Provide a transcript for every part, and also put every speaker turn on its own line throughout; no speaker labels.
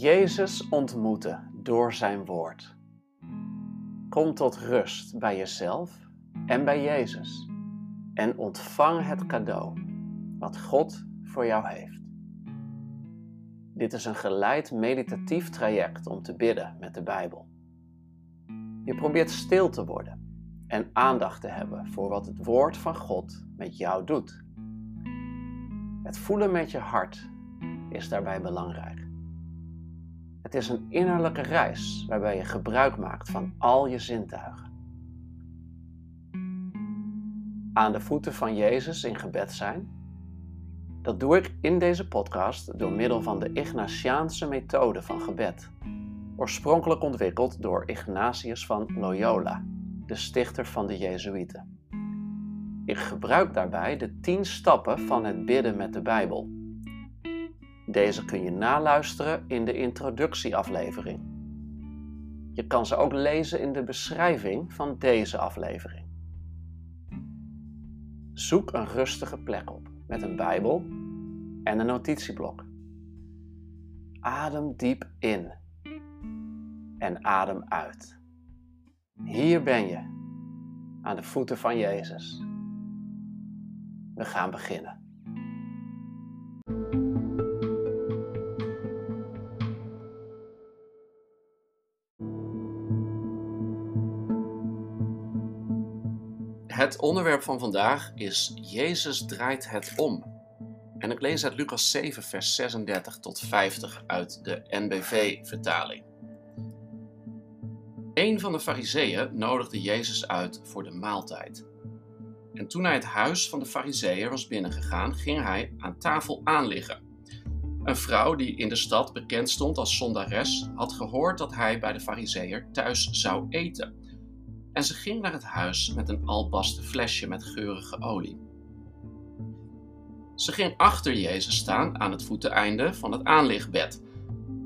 Jezus ontmoeten door zijn woord. Kom tot rust bij jezelf en bij Jezus en ontvang het cadeau wat God voor jou heeft. Dit is een geleid meditatief traject om te bidden met de Bijbel. Je probeert stil te worden en aandacht te hebben voor wat het woord van God met jou doet. Het voelen met je hart is daarbij belangrijk. Het is een innerlijke reis waarbij je gebruik maakt van al je zintuigen. Aan de voeten van Jezus in gebed zijn. Dat doe ik in deze podcast door middel van de Ignatiaanse methode van gebed, oorspronkelijk ontwikkeld door Ignatius van Loyola, de stichter van de Jezuïeten. Ik gebruik daarbij de tien stappen van het bidden met de Bijbel deze kun je naluisteren in de introductieaflevering. Je kan ze ook lezen in de beschrijving van deze aflevering. Zoek een rustige plek op met een Bijbel en een notitieblok. Adem diep in en adem uit. Hier ben je, aan de voeten van Jezus. We gaan beginnen. Het onderwerp van vandaag is Jezus draait het om. En ik lees uit Lucas 7, vers 36 tot 50 uit de NBV-vertaling. Een van de fariseeën nodigde Jezus uit voor de maaltijd. En toen hij het huis van de fariseeër was binnengegaan, ging hij aan tafel aanliggen. Een vrouw die in de stad bekend stond als zondares had gehoord dat hij bij de fariseeër thuis zou eten en ze ging naar het huis met een albasten flesje met geurige olie. Ze ging achter Jezus staan aan het voeteneinde van het aanlichtbed.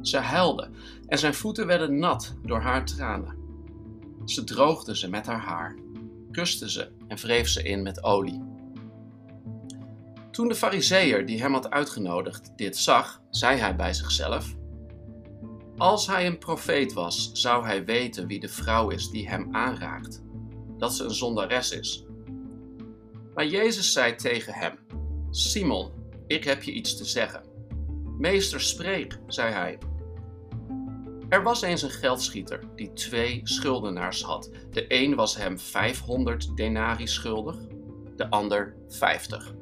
Ze huilde en zijn voeten werden nat door haar tranen. Ze droogde ze met haar haar, kuste ze en wreef ze in met olie. Toen de fariseer die hem had uitgenodigd dit zag, zei hij bij zichzelf: als hij een profeet was, zou hij weten wie de vrouw is die hem aanraakt, dat ze een zondares is. Maar Jezus zei tegen hem: Simon, ik heb je iets te zeggen. Meester, spreek, zei hij. Er was eens een geldschieter die twee schuldenaars had. De een was hem 500 denari schuldig, de ander 50.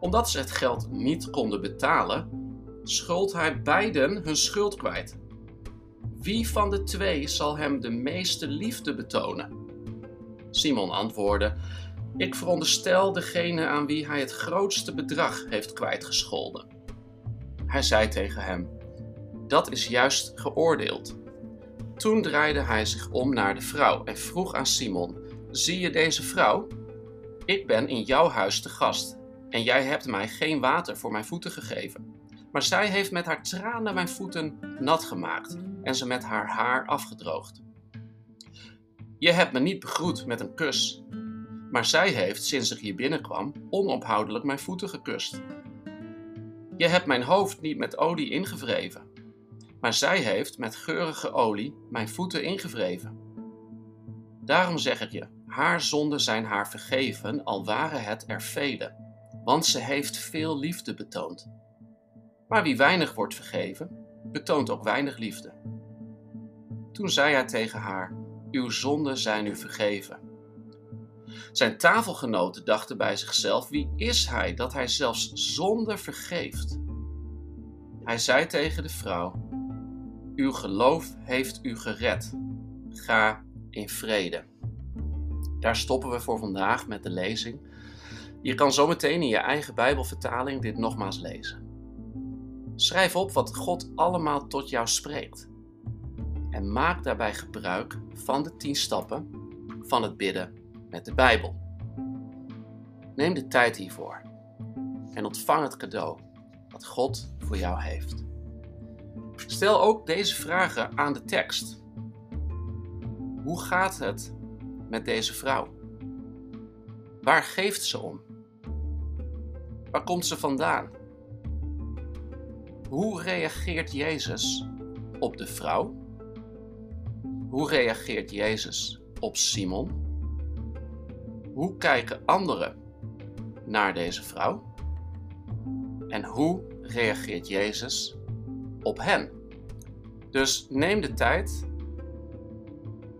Omdat ze het geld niet konden betalen, schuld hij beiden hun schuld kwijt. Wie van de twee zal hem de meeste liefde betonen? Simon antwoordde: Ik veronderstel degene aan wie hij het grootste bedrag heeft kwijtgescholden. Hij zei tegen hem: Dat is juist geoordeeld. Toen draaide hij zich om naar de vrouw en vroeg aan Simon: Zie je deze vrouw? Ik ben in jouw huis te gast en jij hebt mij geen water voor mijn voeten gegeven. Maar zij heeft met haar tranen mijn voeten nat gemaakt en ze met haar haar afgedroogd. Je hebt me niet begroet met een kus, maar zij heeft, sinds ik hier binnenkwam, onophoudelijk mijn voeten gekust. Je hebt mijn hoofd niet met olie ingevreven, maar zij heeft met geurige olie mijn voeten ingevreven. Daarom zeg ik je, haar zonden zijn haar vergeven, al waren het er vele, want ze heeft veel liefde betoond. Maar wie weinig wordt vergeven, betoont ook weinig liefde. Toen zei hij tegen haar: Uw zonden zijn u vergeven. Zijn tafelgenoten dachten bij zichzelf: Wie is hij dat hij zelfs zonde vergeeft? Hij zei tegen de vrouw: Uw geloof heeft u gered. Ga in vrede. Daar stoppen we voor vandaag met de lezing. Je kan zometeen in je eigen Bijbelvertaling dit nogmaals lezen. Schrijf op wat God allemaal tot jou spreekt. En maak daarbij gebruik van de tien stappen van het bidden met de Bijbel. Neem de tijd hiervoor en ontvang het cadeau dat God voor jou heeft. Stel ook deze vragen aan de tekst. Hoe gaat het met deze vrouw? Waar geeft ze om? Waar komt ze vandaan? Hoe reageert Jezus op de vrouw? Hoe reageert Jezus op Simon? Hoe kijken anderen naar deze vrouw? En hoe reageert Jezus op hen? Dus neem de tijd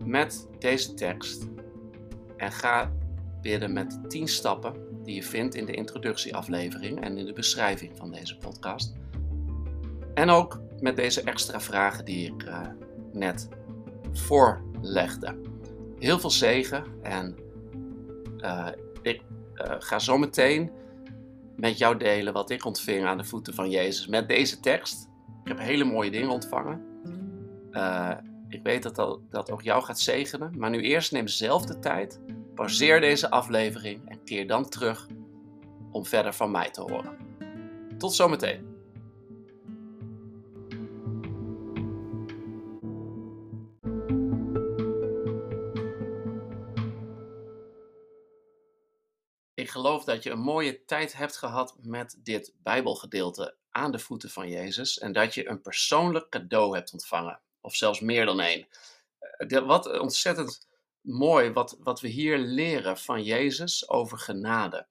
met deze tekst en ga bidden met de 10 stappen die je vindt in de introductieaflevering en in de beschrijving van deze podcast. En ook met deze extra vragen die ik uh, net voorlegde. Heel veel zegen en uh, ik uh, ga zo meteen met jou delen wat ik ontving aan de voeten van Jezus met deze tekst. Ik heb hele mooie dingen ontvangen. ik weet dat dat, dat ook jou gaat zegenen. Maar nu eerst neem zelf de tijd. Pauzeer deze aflevering en keer dan terug om verder van mij te horen. Tot zometeen. Geloof dat je een mooie tijd hebt gehad met dit Bijbelgedeelte aan de voeten van Jezus en dat je een persoonlijk cadeau hebt ontvangen, of zelfs meer dan één. Eh, wat ontzettend mooi wat, wat we hier leren van Jezus over genade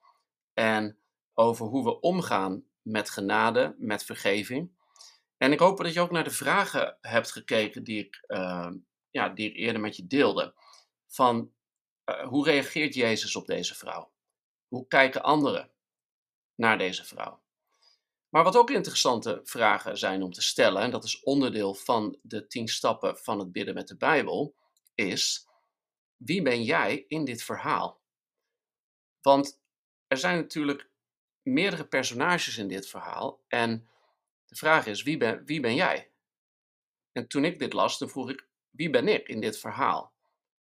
en over hoe we omgaan met genade, met vergeving. En ik hoop dat je ook naar de vragen hebt gekeken die ik, uh, ja, die ik eerder met je deelde. Van uh, hoe reageert Jezus op deze vrouw? Hoe kijken anderen naar deze vrouw? Maar wat ook interessante vragen zijn om te stellen, en dat is onderdeel van de tien stappen van het bidden met de Bijbel, is: wie ben jij in dit verhaal? Want er zijn natuurlijk meerdere personages in dit verhaal en de vraag is: wie ben, wie ben jij? En toen ik dit las, dan vroeg ik: wie ben ik in dit verhaal?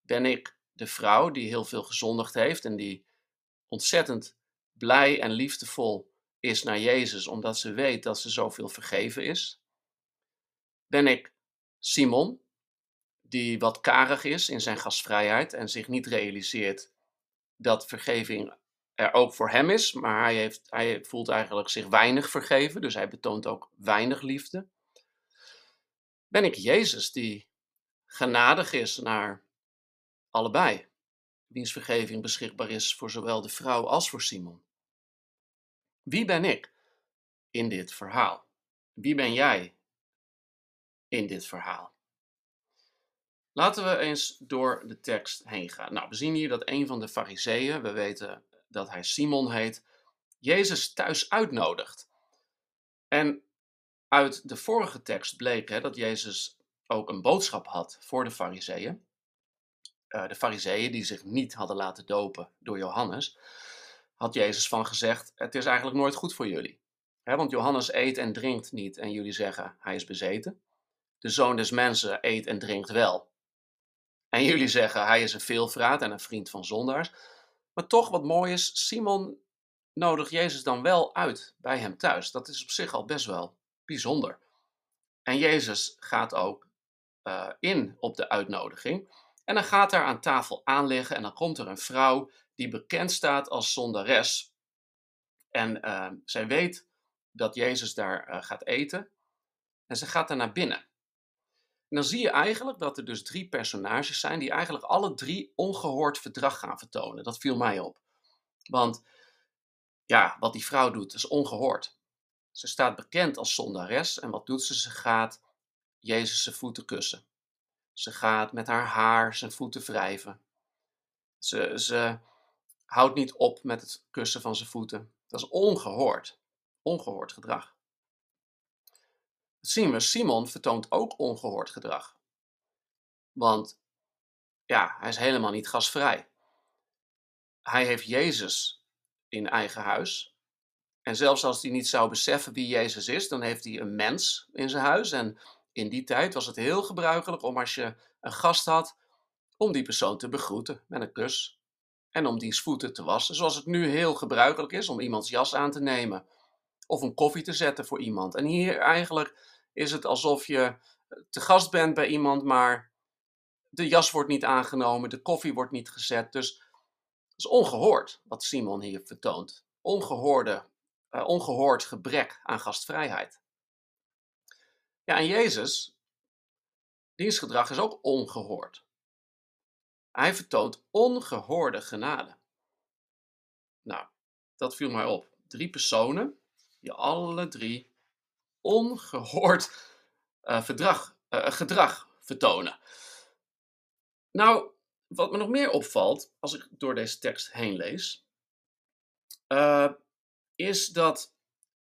Ben ik de vrouw die heel veel gezondigd heeft en die ontzettend blij en liefdevol is naar Jezus, omdat ze weet dat ze zoveel vergeven is? Ben ik Simon, die wat karig is in zijn gastvrijheid en zich niet realiseert dat vergeving er ook voor hem is, maar hij, heeft, hij voelt eigenlijk zich weinig vergeven, dus hij betoont ook weinig liefde? Ben ik Jezus die genadig is naar allebei? Wiens vergeving beschikbaar is voor zowel de vrouw als voor Simon. Wie ben ik in dit verhaal? Wie ben jij in dit verhaal? Laten we eens door de tekst heen gaan. Nou, we zien hier dat een van de fariseeën, we weten dat hij Simon heet, Jezus thuis uitnodigt. En uit de vorige tekst bleek hè, dat Jezus ook een boodschap had voor de fariseeën. Eh, de fariseeën die zich niet hadden laten dopen door Johannes, had Jezus van gezegd, het is eigenlijk nooit goed voor jullie. want Johannes eet en drinkt niet en jullie zeggen, hij is bezeten. De zoon des mensen eet en drinkt wel. En jullie zeggen, hij is een veelvraat en een vriend van zondaars. Maar toch, wat mooi is, Simon nodigt Jezus dan wel uit bij hem thuis. Dat is op zich al best wel bijzonder. En Jezus gaat ook uh, in op de uitnodiging. En dan gaat daar aan tafel aanleggen en dan komt er een vrouw die bekend staat als zondares. En uh, zij weet dat Jezus daar uh, gaat eten. En ze gaat daar naar binnen. En dan zie je eigenlijk dat er dus drie personages zijn die eigenlijk alle drie ongehoord verdrag gaan vertonen. Dat viel mij op. Want ja, wat die vrouw doet is ongehoord. Ze staat bekend als zondares en wat doet ze? Ze gaat Jezus' voeten kussen. Ze gaat met haar haar zijn voeten wrijven. Ze, ze houdt niet op met het kussen van zijn voeten. Dat is ongehoord. Ongehoord gedrag. Zien we. Simon vertoont ook ongehoord gedrag. Want ja, hij is helemaal niet gasvrij. Hij heeft Jezus in eigen huis. En zelfs als hij niet zou beseffen wie Jezus is, dan heeft hij een mens in zijn huis. En in die tijd was het heel gebruikelijk om als je een gast had, om die persoon te begroeten met een kus. En om diens voeten te wassen, zoals het nu heel gebruikelijk is om iemands jas aan te nemen. Of een koffie te zetten voor iemand. En hier eigenlijk is het alsof je te gast bent bij iemand, maar de jas wordt niet aangenomen, de koffie wordt niet gezet. Dus het is ongehoord wat Simon hier vertoont. Ongehoorde, uh, ongehoord gebrek aan gastvrijheid. Ja, en Jezus, dienstgedrag is ook ongehoord. Hij vertoont ongehoorde genade. Nou, dat viel mij op. Drie personen die alle drie ongehoord verdrag, uh, gedrag vertonen. Nou, wat me nog meer opvalt als ik door deze tekst heen lees, uh, is dat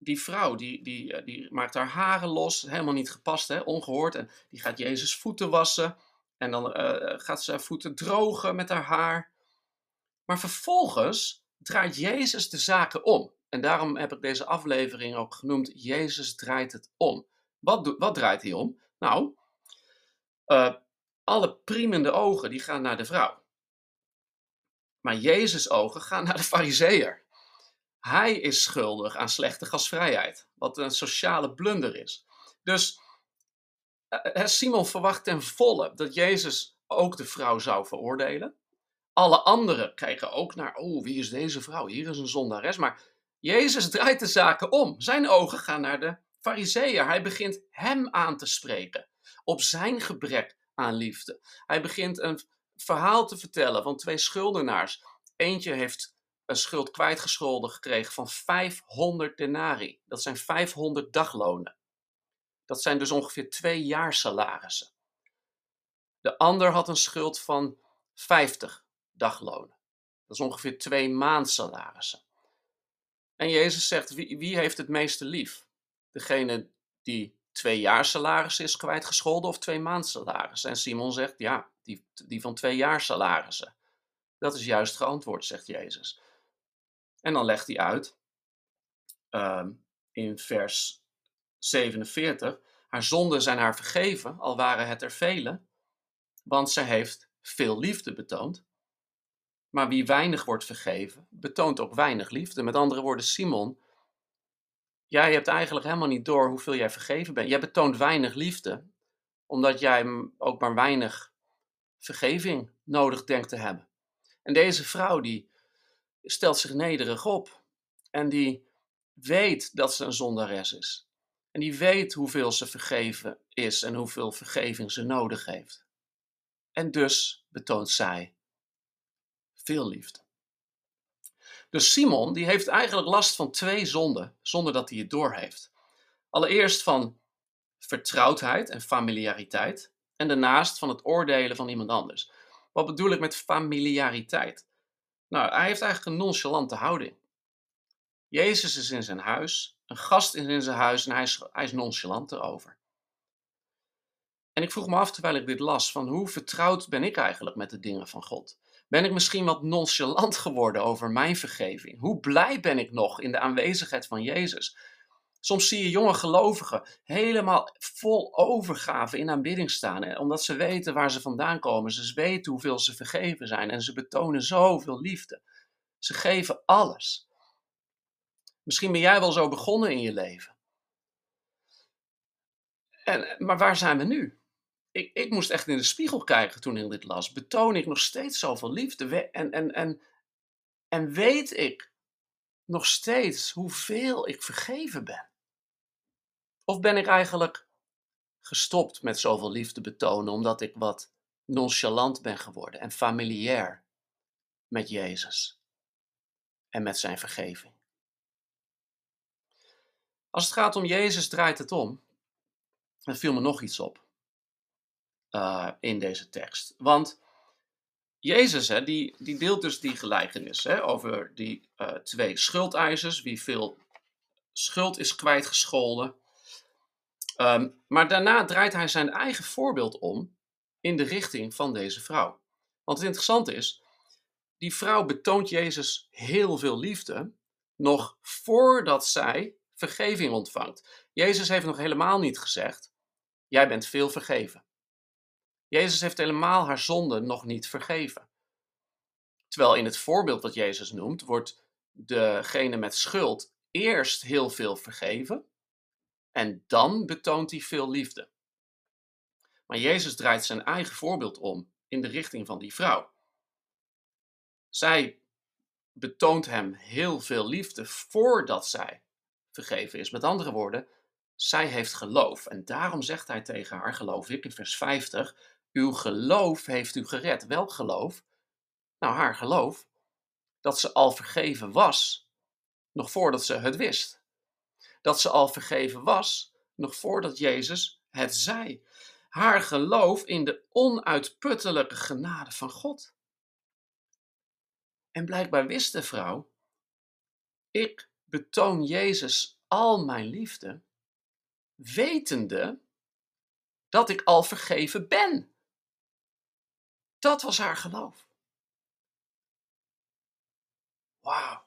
die vrouw, die, die, die maakt haar haren los, helemaal niet gepast, hè, ongehoord, en die gaat Jezus voeten wassen. En dan gaat ze haar voeten drogen met haar haar. Maar vervolgens draait Jezus de zaken om. En daarom heb ik deze aflevering ook genoemd: Jezus draait het om. Wat, wat draait hij om? Nou, uh, alle priemende ogen die gaan naar de vrouw. Maar Jezus' ogen gaan naar de fariseer. Hij is schuldig aan slechte gasvrijheid, wat een sociale blunder is. Dus uh, Simon verwacht ten volle dat Jezus ook de vrouw zou veroordelen. Alle anderen kijken ook naar, oh, wie is deze vrouw? Hier is een zondares. Maar Jezus draait de zaken om. Zijn ogen gaan naar de fariseeën. Hij begint hem aan te spreken op zijn gebrek aan liefde. Hij begint een verhaal te vertellen van twee schuldenaars. Eentje heeft een schuld kwijtgescholden gekregen van 500 denari. Dat zijn 500 daglonen. Dat zijn dus ongeveer twee jaar salarissen. De ander had een schuld van 50 daglonen. Dat is ongeveer twee maandsalarissen. En Jezus zegt, wie, wie heeft het meeste lief? Degene die twee jaar salaris is kwijtgescholden of twee maandsalaris? En Simon zegt, ja, die, die van twee jaar salarissen. Dat is juist geantwoord, zegt Jezus. En dan legt hij uit ehm, in vers 47, haar zonden zijn haar vergeven, al waren het er vele, want zij heeft veel liefde betoond. Maar wie weinig wordt vergeven, betoont ook weinig liefde. Met andere woorden, Simon, jij hebt eigenlijk helemaal niet door hoeveel jij vergeven bent. Jij betoont weinig liefde, omdat jij ook maar weinig vergeving nodig denkt te hebben. En deze vrouw die stelt zich nederig op en die weet dat ze een zondares is. En die weet hoeveel ze vergeven is en hoeveel vergeving ze nodig heeft. En dus betoont zij veel liefde. Dus Simon die heeft eigenlijk last van twee zonden, zonder dat hij het doorheeft. Allereerst van vertrouwdheid en familiariteit, en daarnaast van het oordelen van iemand anders. Wat bedoel ik met familiariteit? Nou, hij heeft eigenlijk een nonchalante houding. Jezus is in zijn huis, een gast is in zijn huis en hij is, hij is nonchalant erover. En ik vroeg me af terwijl ik dit las: van hoe vertrouwd ben ik eigenlijk met de dingen van God? Ben ik misschien wat nonchalant geworden over mijn vergeving? Hoe blij ben ik nog in de aanwezigheid van Jezus? Soms zie je jonge gelovigen helemaal vol overgave in aanbidding staan, omdat ze weten waar ze vandaan komen. Ze weten hoeveel ze vergeven zijn en ze betonen zoveel liefde. Ze geven alles. Misschien ben jij wel zo begonnen in je leven. En, maar waar zijn we nu? ik, ik moest echt in de spiegel kijken toen ik dit las. Betoon ik nog steeds zoveel liefde? En, en, en, en weet ik nog steeds hoeveel ik vergeven ben? Of ben ik eigenlijk gestopt met zoveel liefde betonen omdat ik wat nonchalant ben geworden en familiair met Jezus en met zijn vergeving? Als het gaat om Jezus draait het om. Dan viel me nog iets op. Eh, in deze tekst. Want Jezus, hè, die, die deelt dus die gelijkenis hè, over die uh, twee schuldeisers, wie veel schuld is kwijtgescholden. Um, maar daarna draait hij zijn eigen voorbeeld om in de richting van deze vrouw. Want het interessante is, die vrouw betoont Jezus heel veel liefde, nog voordat zij vergeving ontvangt. Jezus heeft nog helemaal niet gezegd, jij bent veel vergeven. Jezus heeft helemaal haar zonde nog niet vergeven. Terwijl in het voorbeeld wat Jezus noemt, wordt degene met schuld eerst heel veel vergeven en dan betoont hij veel liefde. Maar Jezus draait zijn eigen voorbeeld om in de richting van die vrouw. Zij betoont hem heel veel liefde voordat zij vergeven is. Met andere woorden, zij heeft geloof. En daarom zegt hij tegen haar, geloof ik, in vers 50, uw geloof heeft u gered. Welk geloof? Nou, haar geloof dat ze al vergeven was, nog voordat ze het wist. Dat ze al vergeven was, nog voordat Jezus het zei. Haar geloof in de onuitputtelijke genade van God. En blijkbaar wist de vrouw, ik betoon Jezus al mijn liefde, wetende dat ik al vergeven ben. Dat was haar geloof. Wauw.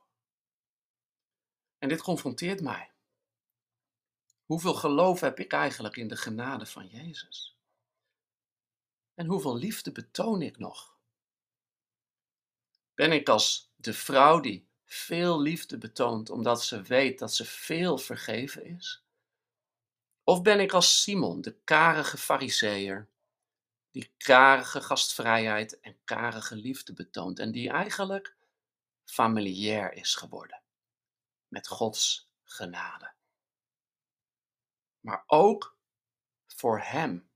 En dit confronteert mij. Hoeveel geloof heb ik eigenlijk in de genade van Jezus? En hoeveel liefde betoon ik nog? Ben ik als de vrouw die veel liefde betoont omdat ze weet dat ze veel vergeven is? Of ben ik als Simon, de karige fariseer, die karige gastvrijheid en karige liefde betoont en die eigenlijk familiair is geworden met Gods genade. Maar ook voor Hem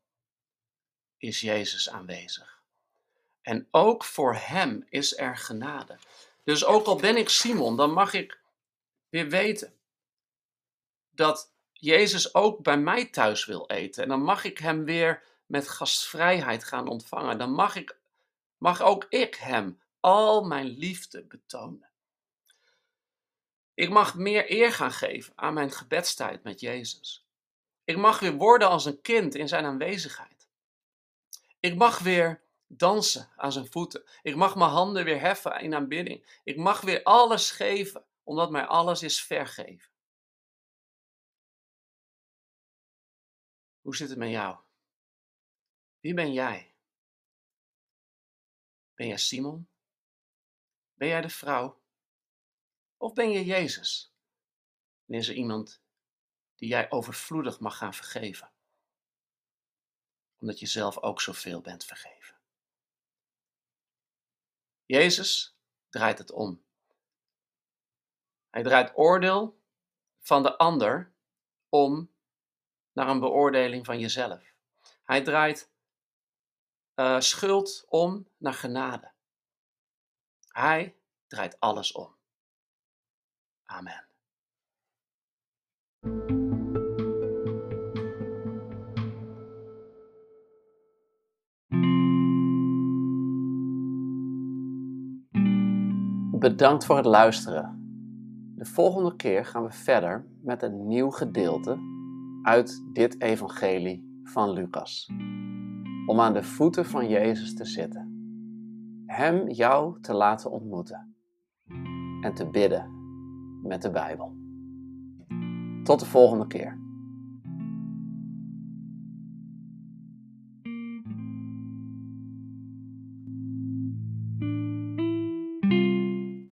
is Jezus aanwezig. En ook voor Hem is er genade. Dus ook al ben ik Simon, dan mag ik weer weten dat Jezus ook bij mij thuis wil eten. En dan mag ik Hem weer met gastvrijheid gaan ontvangen. Dan mag, ik, mag ook ik Hem al mijn liefde betonen. Ik mag meer eer gaan geven aan mijn gebedstijd met Jezus. Ik mag weer worden als een kind in zijn aanwezigheid. Ik mag weer dansen aan zijn voeten. Ik mag mijn handen weer heffen in aanbidding. Ik mag weer alles geven, omdat mij alles is vergeven. Hoe zit het met jou? Wie ben jij? Ben jij Simon? Ben jij de vrouw? Of ben je Jezus? En is er iemand die jij overvloedig mag gaan vergeven? Omdat je zelf ook zoveel bent vergeven. Jezus draait het om. Hij draait oordeel van de ander om naar een beoordeling van jezelf. Hij draait uh, schuld om naar genade. Hij draait alles om. Amen. Bedankt voor het luisteren. De volgende keer gaan we verder met een nieuw gedeelte uit dit evangelie van Lucas. Om aan de voeten van Jezus te zitten. Hem jou te laten ontmoeten. En te bidden met de Bijbel. Tot de volgende keer.